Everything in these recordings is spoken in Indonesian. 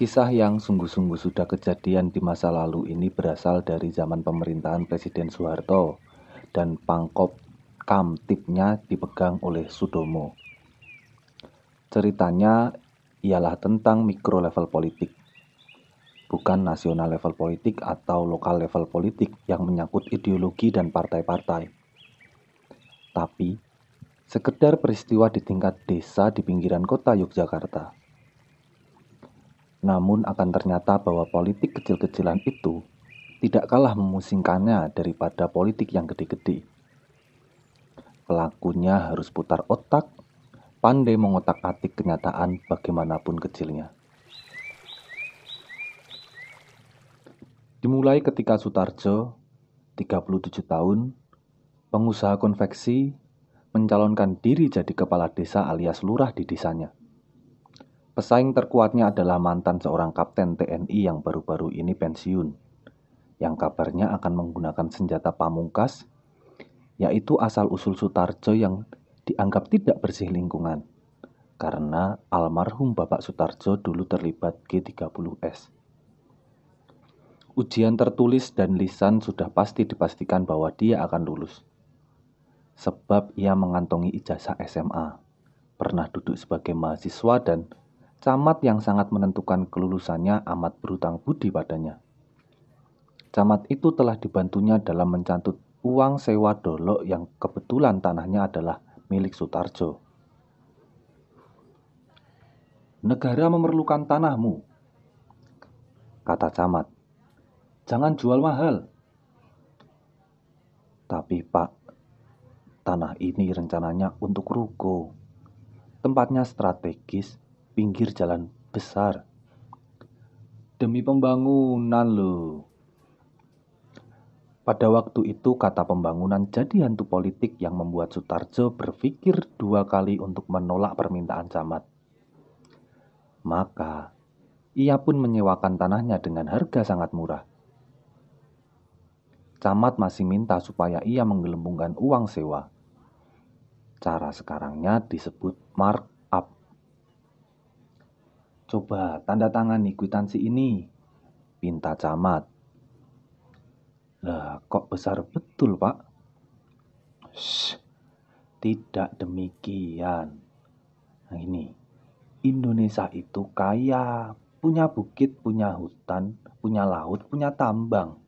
Kisah yang sungguh-sungguh sudah kejadian di masa lalu ini berasal dari zaman pemerintahan Presiden Soeharto dan pangkop kamtipnya dipegang oleh Sudomo. Ceritanya ialah tentang mikro level politik, bukan nasional level politik atau lokal level politik yang menyangkut ideologi dan partai-partai. Tapi, sekedar peristiwa di tingkat desa di pinggiran kota Yogyakarta namun akan ternyata bahwa politik kecil-kecilan itu tidak kalah memusingkannya daripada politik yang gede-gede. Pelakunya harus putar otak, pandai mengotak-atik kenyataan bagaimanapun kecilnya. Dimulai ketika Sutarjo, 37 tahun, pengusaha konveksi, mencalonkan diri jadi kepala desa alias lurah di desanya. Pesaing terkuatnya adalah mantan seorang kapten TNI yang baru-baru ini pensiun, yang kabarnya akan menggunakan senjata pamungkas, yaitu asal-usul Sutarjo yang dianggap tidak bersih lingkungan, karena almarhum Bapak Sutarjo dulu terlibat G30S. Ujian tertulis dan lisan sudah pasti dipastikan bahwa dia akan lulus. Sebab ia mengantongi ijazah SMA, pernah duduk sebagai mahasiswa dan Camat yang sangat menentukan kelulusannya amat berhutang budi padanya. Camat itu telah dibantunya dalam mencantut uang sewa dolok yang kebetulan tanahnya adalah milik Sutarjo. Negara memerlukan tanahmu, kata camat. Jangan jual mahal. Tapi pak, tanah ini rencananya untuk ruko. Tempatnya strategis pinggir jalan besar. Demi pembangunan loh. Pada waktu itu kata pembangunan jadi hantu politik yang membuat Sutarjo berpikir dua kali untuk menolak permintaan camat. Maka, ia pun menyewakan tanahnya dengan harga sangat murah. Camat masih minta supaya ia menggelembungkan uang sewa. Cara sekarangnya disebut mark Coba tanda tangan nih kwitansi ini. Pinta camat. Lah, kok besar betul, Pak? Shh, tidak demikian. Nah ini, Indonesia itu kaya, punya bukit, punya hutan, punya laut, punya tambang.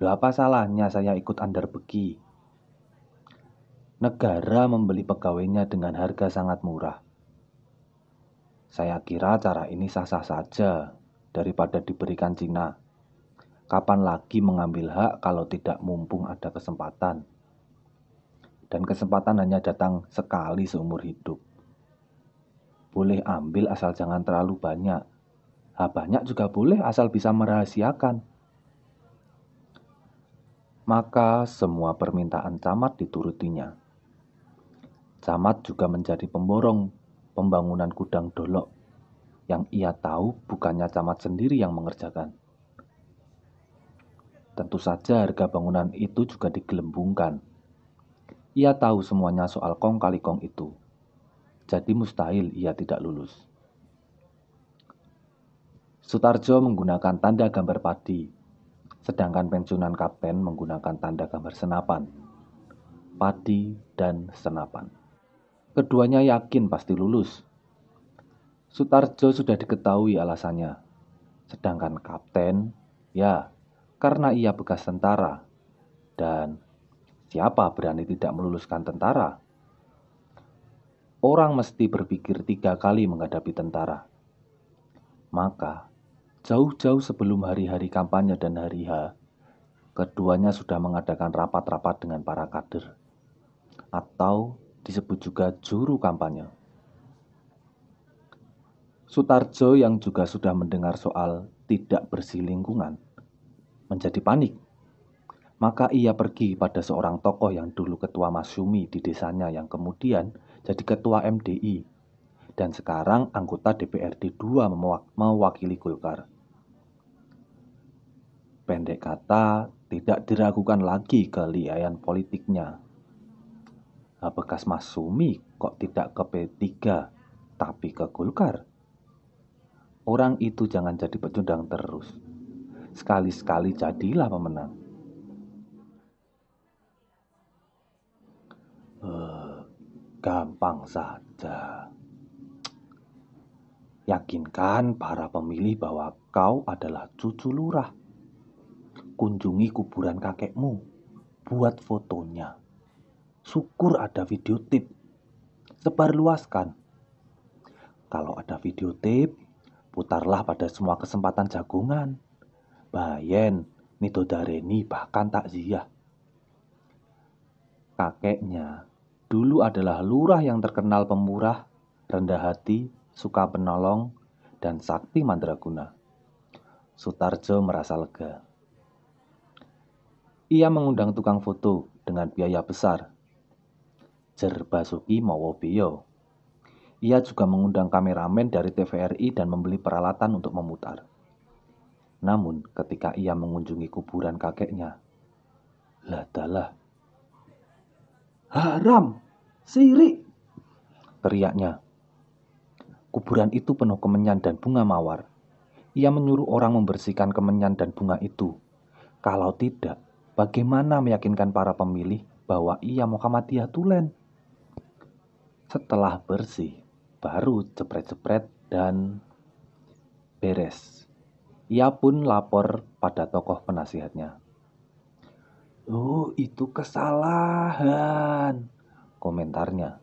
Loh apa salahnya saya ikut andar begi? Negara membeli pegawainya dengan harga sangat murah. Saya kira cara ini sah-sah saja daripada diberikan Cina. Kapan lagi mengambil hak kalau tidak mumpung ada kesempatan? Dan kesempatan hanya datang sekali seumur hidup. Boleh ambil asal jangan terlalu banyak. Ha, banyak juga boleh asal bisa merahasiakan. Maka semua permintaan camat diturutinya. Camat juga menjadi pemborong pembangunan gudang dolok yang ia tahu bukannya camat sendiri yang mengerjakan. Tentu saja harga bangunan itu juga digelembungkan. Ia tahu semuanya soal kong kali kong itu. Jadi mustahil ia tidak lulus. Sutarjo menggunakan tanda gambar padi, sedangkan pensiunan kapten menggunakan tanda gambar senapan. Padi dan senapan. Keduanya yakin pasti lulus. Sutarjo sudah diketahui alasannya. Sedangkan kapten, ya, karena ia bekas tentara. Dan siapa berani tidak meluluskan tentara? Orang mesti berpikir tiga kali menghadapi tentara. Maka, jauh-jauh sebelum hari-hari kampanye dan hari H, keduanya sudah mengadakan rapat-rapat dengan para kader. Atau disebut juga juru kampanye. Sutarjo yang juga sudah mendengar soal tidak bersih lingkungan menjadi panik. Maka ia pergi pada seorang tokoh yang dulu ketua Masyumi di desanya yang kemudian jadi ketua MDI dan sekarang anggota DPRD 2 mewakili Golkar. Pendek kata, tidak diragukan lagi keliayan politiknya bekas Mas Sumi kok tidak ke P3 tapi ke Golkar? orang itu jangan jadi pecundang terus. Sekali-sekali jadilah pemenang. Uh, gampang saja. Yakinkan para pemilih bahwa kau adalah cucu lurah. Kunjungi kuburan kakekmu, buat fotonya. Syukur ada video tip. Sebarluaskan. Kalau ada video tip, putarlah pada semua kesempatan jagungan. Bayen, midodareni bahkan takziah. Kakeknya dulu adalah lurah yang terkenal pemurah, rendah hati, suka penolong, dan sakti mandraguna. Sutarjo merasa lega. Ia mengundang tukang foto dengan biaya besar. Jer Basuki Mawobeyo. Ia juga mengundang kameramen dari TVRI dan membeli peralatan untuk memutar. Namun, ketika ia mengunjungi kuburan kakeknya, ladalah. Haram! Sirik! Teriaknya Kuburan itu penuh kemenyan dan bunga mawar. Ia menyuruh orang membersihkan kemenyan dan bunga itu. Kalau tidak, bagaimana meyakinkan para pemilih bahwa ia Muhammadiyah tulen? Setelah bersih, baru cepret-cepret dan beres. Ia pun lapor pada tokoh penasihatnya. Oh, itu kesalahan, komentarnya.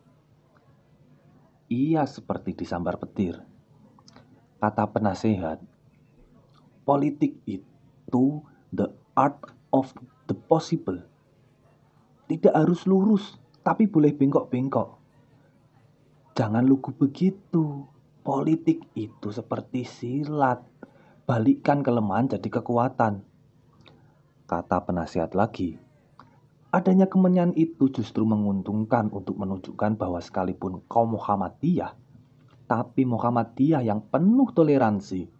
Ia seperti disambar petir. Kata penasehat, politik itu the art of the possible. Tidak harus lurus, tapi boleh bengkok-bengkok. Jangan lugu begitu. Politik itu seperti silat. Balikkan kelemahan jadi kekuatan. Kata penasihat lagi, Adanya kemenyan itu justru menguntungkan untuk menunjukkan bahwa sekalipun kaum Muhammadiyah, tapi Muhammadiyah yang penuh toleransi.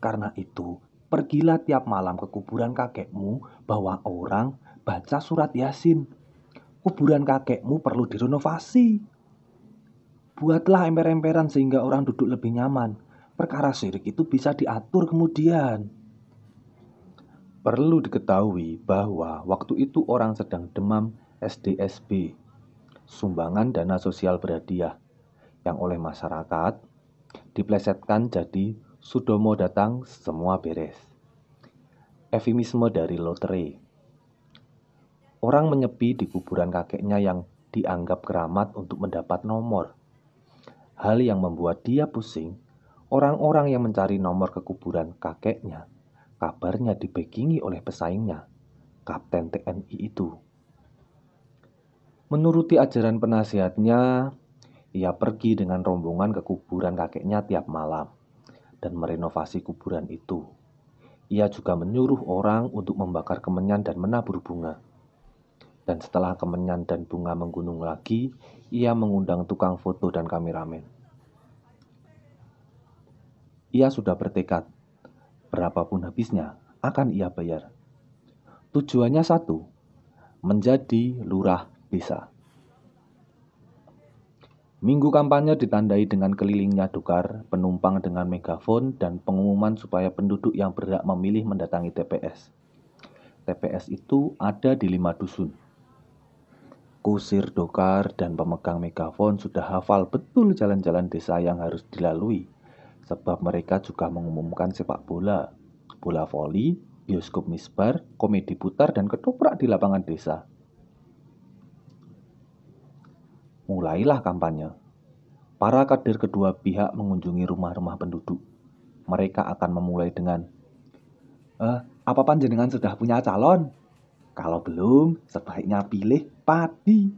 Karena itu, pergilah tiap malam ke kuburan kakekmu bahwa orang baca surat Yasin. Kuburan kakekmu perlu direnovasi. Buatlah emper-emperan sehingga orang duduk lebih nyaman. Perkara syirik itu bisa diatur kemudian. Perlu diketahui bahwa waktu itu orang sedang demam SDSB, sumbangan dana sosial berhadiah, yang oleh masyarakat diplesetkan jadi Sudomo datang semua beres. Efimisme dari lotre. Orang menyepi di kuburan kakeknya yang dianggap keramat untuk mendapat nomor. Hal yang membuat dia pusing, orang-orang yang mencari nomor ke kuburan kakeknya kabarnya dibekingi oleh pesaingnya, Kapten TNI itu. Menuruti ajaran penasihatnya, ia pergi dengan rombongan ke kuburan kakeknya tiap malam dan merenovasi kuburan itu. Ia juga menyuruh orang untuk membakar kemenyan dan menabur bunga. Dan setelah kemenyan dan bunga menggunung lagi, ia mengundang tukang foto dan kameramen. Ia sudah bertekad berapapun habisnya akan ia bayar. Tujuannya satu, menjadi lurah desa. Minggu kampanye ditandai dengan kelilingnya dukar, penumpang dengan megafon, dan pengumuman supaya penduduk yang berhak memilih mendatangi TPS. TPS itu ada di lima dusun. Kusir dokar dan pemegang megafon sudah hafal betul jalan-jalan desa yang harus dilalui sebab mereka juga mengumumkan sepak bola, bola voli, bioskop misbar, komedi putar, dan ketoprak di lapangan desa. Mulailah kampanye. Para kader kedua pihak mengunjungi rumah-rumah penduduk. Mereka akan memulai dengan, eh, apa panjenengan sudah punya calon? Kalau belum, sebaiknya pilih padi.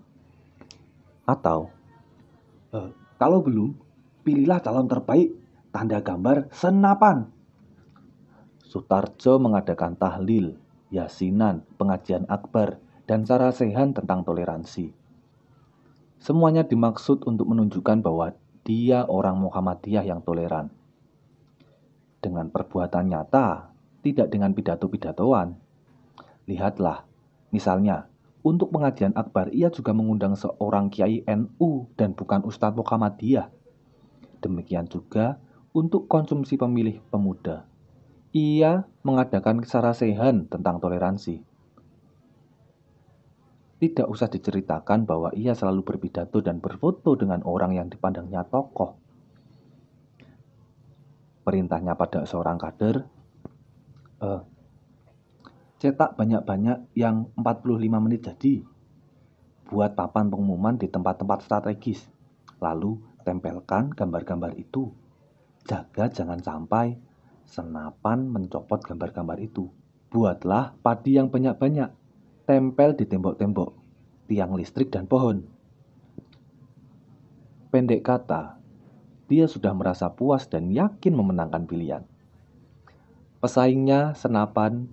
Atau, eh, kalau belum, pilihlah calon terbaik tanda gambar senapan. Sutarjo mengadakan tahlil, yasinan, pengajian akbar, dan cara sehan tentang toleransi. Semuanya dimaksud untuk menunjukkan bahwa dia orang Muhammadiyah yang toleran. Dengan perbuatan nyata, tidak dengan pidato-pidatoan. Lihatlah, misalnya, untuk pengajian akbar ia juga mengundang seorang kiai NU dan bukan Ustadz Muhammadiyah. Demikian juga untuk konsumsi pemilih pemuda. Ia mengadakan sarasehan tentang toleransi. Tidak usah diceritakan bahwa ia selalu berpidato dan berfoto dengan orang yang dipandangnya tokoh. Perintahnya pada seorang kader, uh, cetak banyak-banyak yang 45 menit jadi. Buat papan pengumuman di tempat-tempat strategis. Lalu tempelkan gambar-gambar itu. Jaga jangan sampai Senapan mencopot gambar-gambar itu. Buatlah padi yang banyak-banyak. Tempel di tembok-tembok, tiang listrik dan pohon. Pendek kata, dia sudah merasa puas dan yakin memenangkan pilihan. Pesaingnya senapan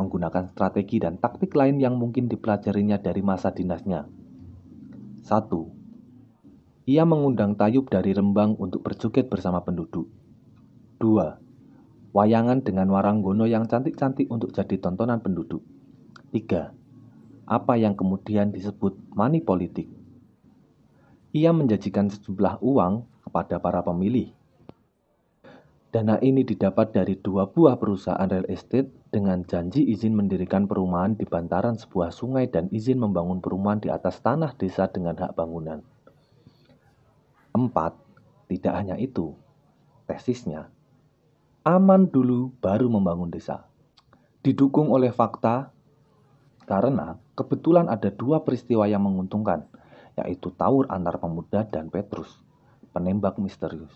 menggunakan strategi dan taktik lain yang mungkin dipelajarinya dari masa dinasnya. 1. Ia mengundang Tayub dari Rembang untuk berjoget bersama penduduk. 2 wayangan dengan waranggono yang cantik-cantik untuk jadi tontonan penduduk. 3. Apa yang kemudian disebut money politik. Ia menjanjikan sejumlah uang kepada para pemilih. Dana ini didapat dari dua buah perusahaan real estate dengan janji izin mendirikan perumahan di bantaran sebuah sungai dan izin membangun perumahan di atas tanah desa dengan hak bangunan. 4. Tidak hanya itu, tesisnya aman dulu baru membangun desa. Didukung oleh fakta karena kebetulan ada dua peristiwa yang menguntungkan, yaitu tawur antar pemuda dan Petrus, penembak misterius.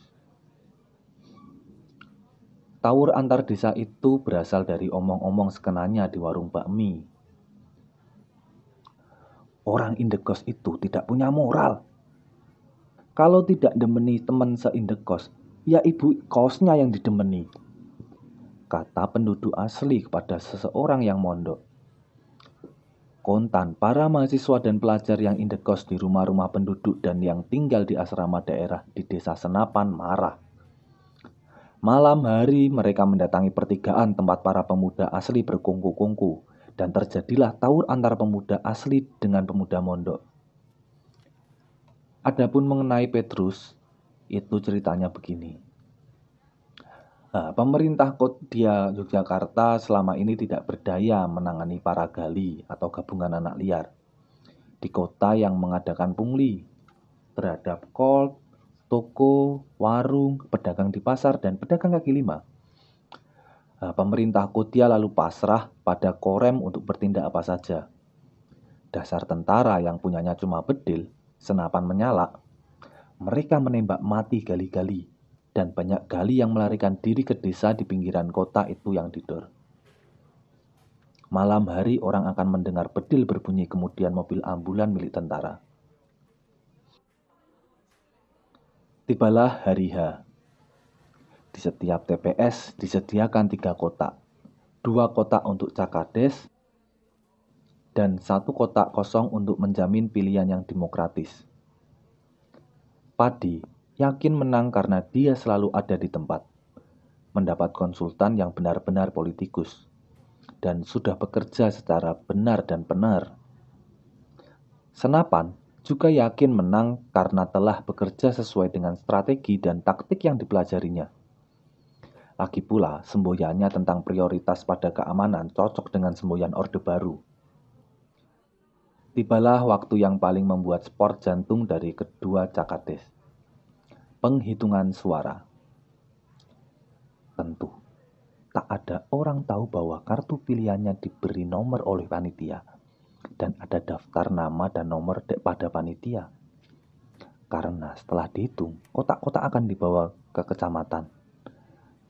Tawur antar desa itu berasal dari omong-omong sekenanya di warung bakmi. Orang indekos itu tidak punya moral. Kalau tidak demeni teman seindekos, ya ibu kosnya yang didemeni. Kata penduduk asli kepada seseorang yang mondok. Kontan, para mahasiswa dan pelajar yang indekos di rumah-rumah penduduk dan yang tinggal di asrama daerah di desa Senapan marah. Malam hari mereka mendatangi pertigaan tempat para pemuda asli berkungku-kungku dan terjadilah tawur antara pemuda asli dengan pemuda mondok. Adapun mengenai Petrus, itu ceritanya begini. Nah, pemerintah Kodia Yogyakarta selama ini tidak berdaya menangani para gali atau gabungan anak liar di kota yang mengadakan pungli terhadap kol, toko, warung, pedagang di pasar, dan pedagang kaki lima. Nah, pemerintah Kodia lalu pasrah pada Korem untuk bertindak apa saja. Dasar tentara yang punyanya cuma bedil, senapan menyala, mereka menembak mati gali-gali, dan banyak gali yang melarikan diri ke desa di pinggiran kota itu yang tidur. Malam hari orang akan mendengar bedil berbunyi kemudian mobil ambulan milik tentara. Tibalah hari H. Di setiap TPS disediakan tiga kotak. Dua kotak untuk cakades dan satu kotak kosong untuk menjamin pilihan yang demokratis. Padi yakin menang karena dia selalu ada di tempat, mendapat konsultan yang benar-benar politikus, dan sudah bekerja secara benar dan benar. Senapan juga yakin menang karena telah bekerja sesuai dengan strategi dan taktik yang dipelajarinya. Lagi pula, semboyannya tentang prioritas pada keamanan cocok dengan semboyan Orde Baru. Tibalah waktu yang paling membuat sport jantung dari kedua cakades. Penghitungan suara. Tentu, tak ada orang tahu bahwa kartu pilihannya diberi nomor oleh panitia dan ada daftar nama dan nomor pada panitia. Karena setelah dihitung, kotak-kotak akan dibawa ke kecamatan.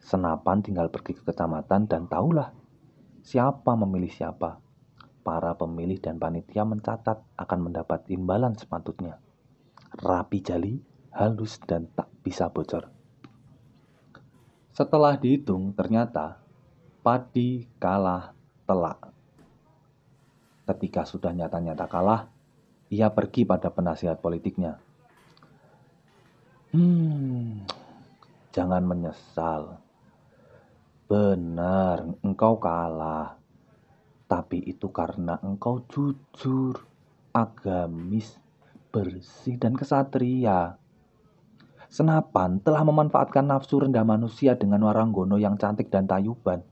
Senapan tinggal pergi ke kecamatan dan tahulah siapa memilih siapa para pemilih dan panitia mencatat akan mendapat imbalan sepatutnya. Rapi jali, halus, dan tak bisa bocor. Setelah dihitung, ternyata padi kalah telak. Ketika sudah nyata-nyata kalah, ia pergi pada penasihat politiknya. Hmm, jangan menyesal. Benar, engkau kalah tapi itu karena engkau jujur, agamis, bersih, dan kesatria. Senapan telah memanfaatkan nafsu rendah manusia dengan waranggono yang cantik dan tayuban.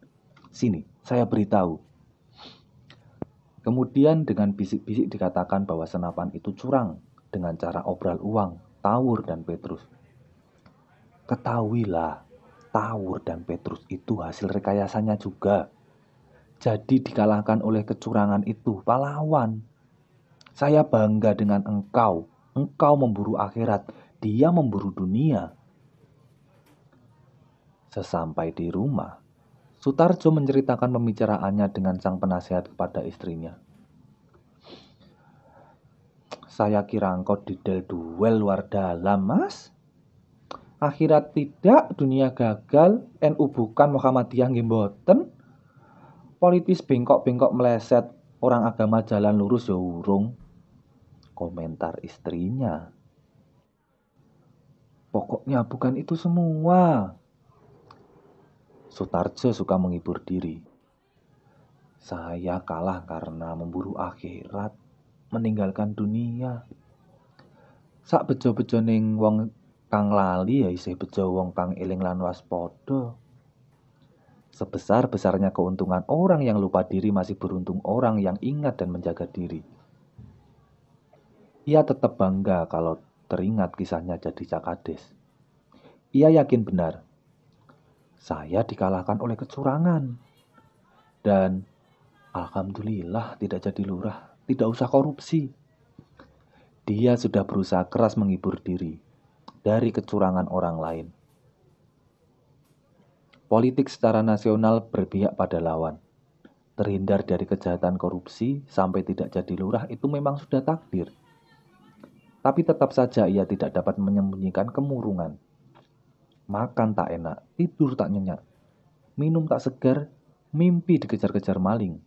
Sini, saya beritahu. Kemudian dengan bisik-bisik dikatakan bahwa senapan itu curang dengan cara obral uang, Tawur dan Petrus. Ketahuilah, Tawur dan Petrus itu hasil rekayasanya juga. Jadi dikalahkan oleh kecurangan itu pahlawan. Saya bangga dengan engkau. Engkau memburu akhirat, dia memburu dunia. Sesampai di rumah, Sutarjo menceritakan pembicaraannya dengan sang penasihat kepada istrinya. Saya kira engkau didel duel luar dalam, mas akhirat tidak, dunia gagal, NU bukan Muhammadiyah nggih mboten. Politis bengkok-bengkok meleset, orang agama jalan lurus ya urung. Komentar istrinya. Pokoknya bukan itu semua. Sutarjo suka menghibur diri. Saya kalah karena memburu akhirat, meninggalkan dunia. Sak bejo-bejo ning wong kang lali ya isih bejo wong kang eling lan waspada. Sebesar-besarnya keuntungan orang yang lupa diri masih beruntung orang yang ingat dan menjaga diri. Ia tetap bangga kalau teringat kisahnya jadi Cakades. Ia yakin benar, saya dikalahkan oleh kecurangan. Dan Alhamdulillah tidak jadi lurah, tidak usah korupsi. Dia sudah berusaha keras menghibur diri dari kecurangan orang lain. Politik secara nasional berpihak pada lawan. Terhindar dari kejahatan korupsi sampai tidak jadi lurah itu memang sudah takdir. Tapi tetap saja ia tidak dapat menyembunyikan kemurungan. Makan tak enak, tidur tak nyenyak, minum tak segar, mimpi dikejar-kejar maling.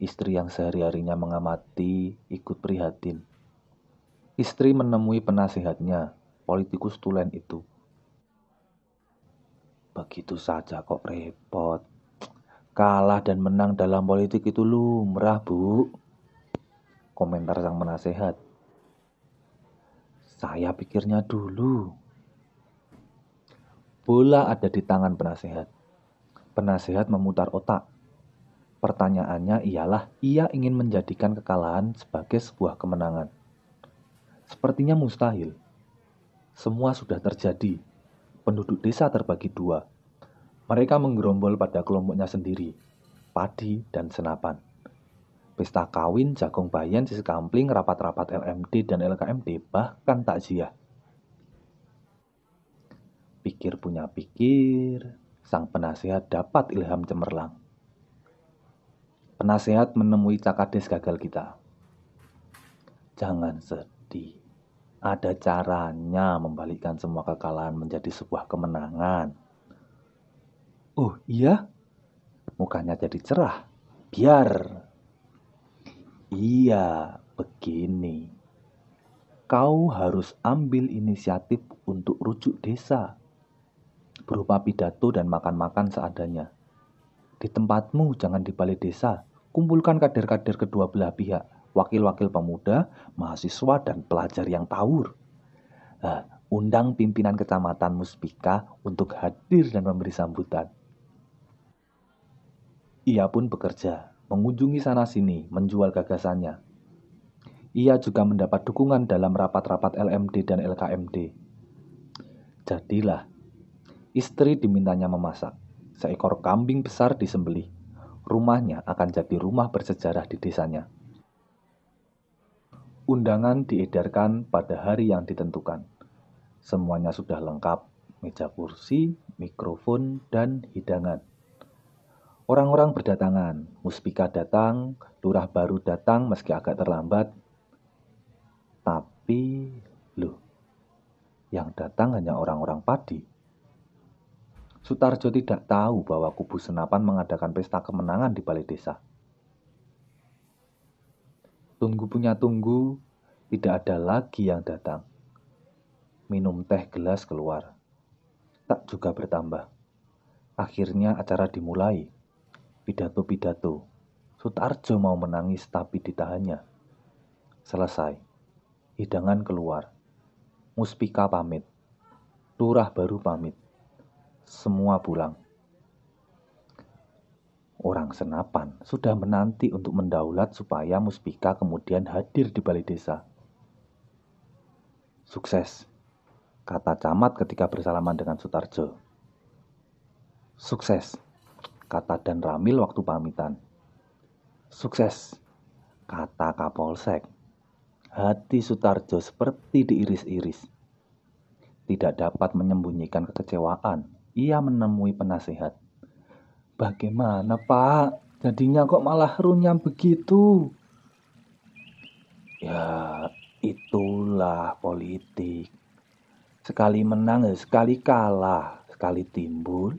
Istri yang sehari-harinya mengamati ikut prihatin Istri menemui penasihatnya, politikus tulen itu. Begitu saja kok repot. Kalah dan menang dalam politik itu lumrah, Bu. Komentar sang penasehat. Saya pikirnya dulu. Bola ada di tangan penasehat. Penasehat memutar otak. Pertanyaannya ialah ia ingin menjadikan kekalahan sebagai sebuah kemenangan. Sepertinya mustahil. Semua sudah terjadi. Penduduk desa terbagi dua. Mereka menggerombol pada kelompoknya sendiri, padi dan senapan. Pesta kawin, jagung bayan, sisi kampling, rapat-rapat LMD dan LKMD, bahkan takziah. Pikir punya pikir, sang penasehat dapat ilham cemerlang. Penasehat menemui cakades gagal kita. Jangan sedih ada caranya membalikkan semua kekalahan menjadi sebuah kemenangan. Oh iya? Mukanya jadi cerah. Biar. Iya, begini. Kau harus ambil inisiatif untuk rujuk desa. Berupa pidato dan makan-makan seadanya. Di tempatmu jangan di balai desa. Kumpulkan kader-kader kedua belah pihak wakil-wakil pemuda, mahasiswa, dan pelajar yang tawur. Nah, undang pimpinan kecamatan Muspika untuk hadir dan memberi sambutan. Ia pun bekerja, mengunjungi sana-sini, menjual gagasannya. Ia juga mendapat dukungan dalam rapat-rapat LMD dan LKMD. Jadilah, istri dimintanya memasak. Seekor kambing besar disembelih. Rumahnya akan jadi rumah bersejarah di desanya. Undangan diedarkan pada hari yang ditentukan. Semuanya sudah lengkap, meja kursi, mikrofon, dan hidangan. Orang-orang berdatangan, Muspika datang, lurah baru datang meski agak terlambat. Tapi, loh, yang datang hanya orang-orang padi. Sutarjo tidak tahu bahwa kubu senapan mengadakan pesta kemenangan di balai desa. Tunggu punya tunggu, tidak ada lagi yang datang. Minum teh gelas keluar. Tak juga bertambah. Akhirnya acara dimulai. Pidato-pidato. Sutarjo mau menangis tapi ditahannya. Selesai. Hidangan keluar. Muspika pamit. Lurah baru pamit. Semua pulang. Orang senapan sudah menanti untuk mendaulat supaya Muspika kemudian hadir di balai desa. Sukses, kata camat ketika bersalaman dengan Sutarjo. Sukses, kata Dan Ramil waktu pamitan. Sukses, kata Kapolsek. Hati Sutarjo seperti diiris-iris. Tidak dapat menyembunyikan kekecewaan. Ia menemui penasehat. Bagaimana pak? Jadinya kok malah runyam begitu? Ya, itulah politik. Sekali menang, ya sekali kalah, sekali timbul,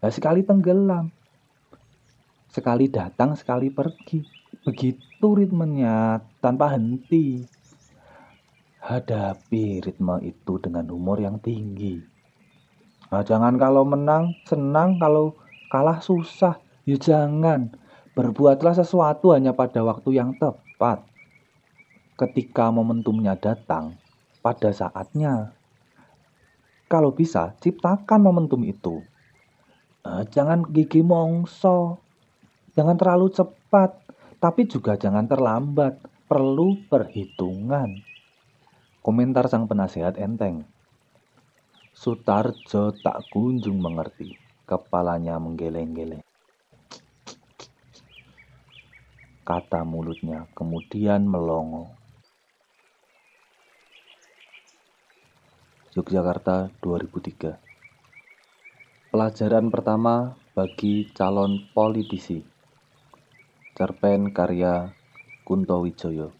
Nah, sekali tenggelam. Sekali datang, sekali pergi. Begitu ritmenya, tanpa henti. Hadapi ritme itu dengan humor yang tinggi. Nah, jangan kalau menang senang, kalau kalah susah. Ya jangan. Berbuatlah sesuatu hanya pada waktu yang tepat. Ketika momentumnya datang, pada saatnya. Kalau bisa, ciptakan momentum itu. Uh, jangan gigi mongso, jangan terlalu cepat, tapi juga jangan terlambat. Perlu perhitungan. Komentar sang penasehat enteng. Sutarjo tak kunjung mengerti. Kepalanya menggeleng-geleng. Kata mulutnya kemudian melongo. Yogyakarta 2003 Pelajaran pertama bagi calon politisi. Cerpen karya Kunto Wijoyo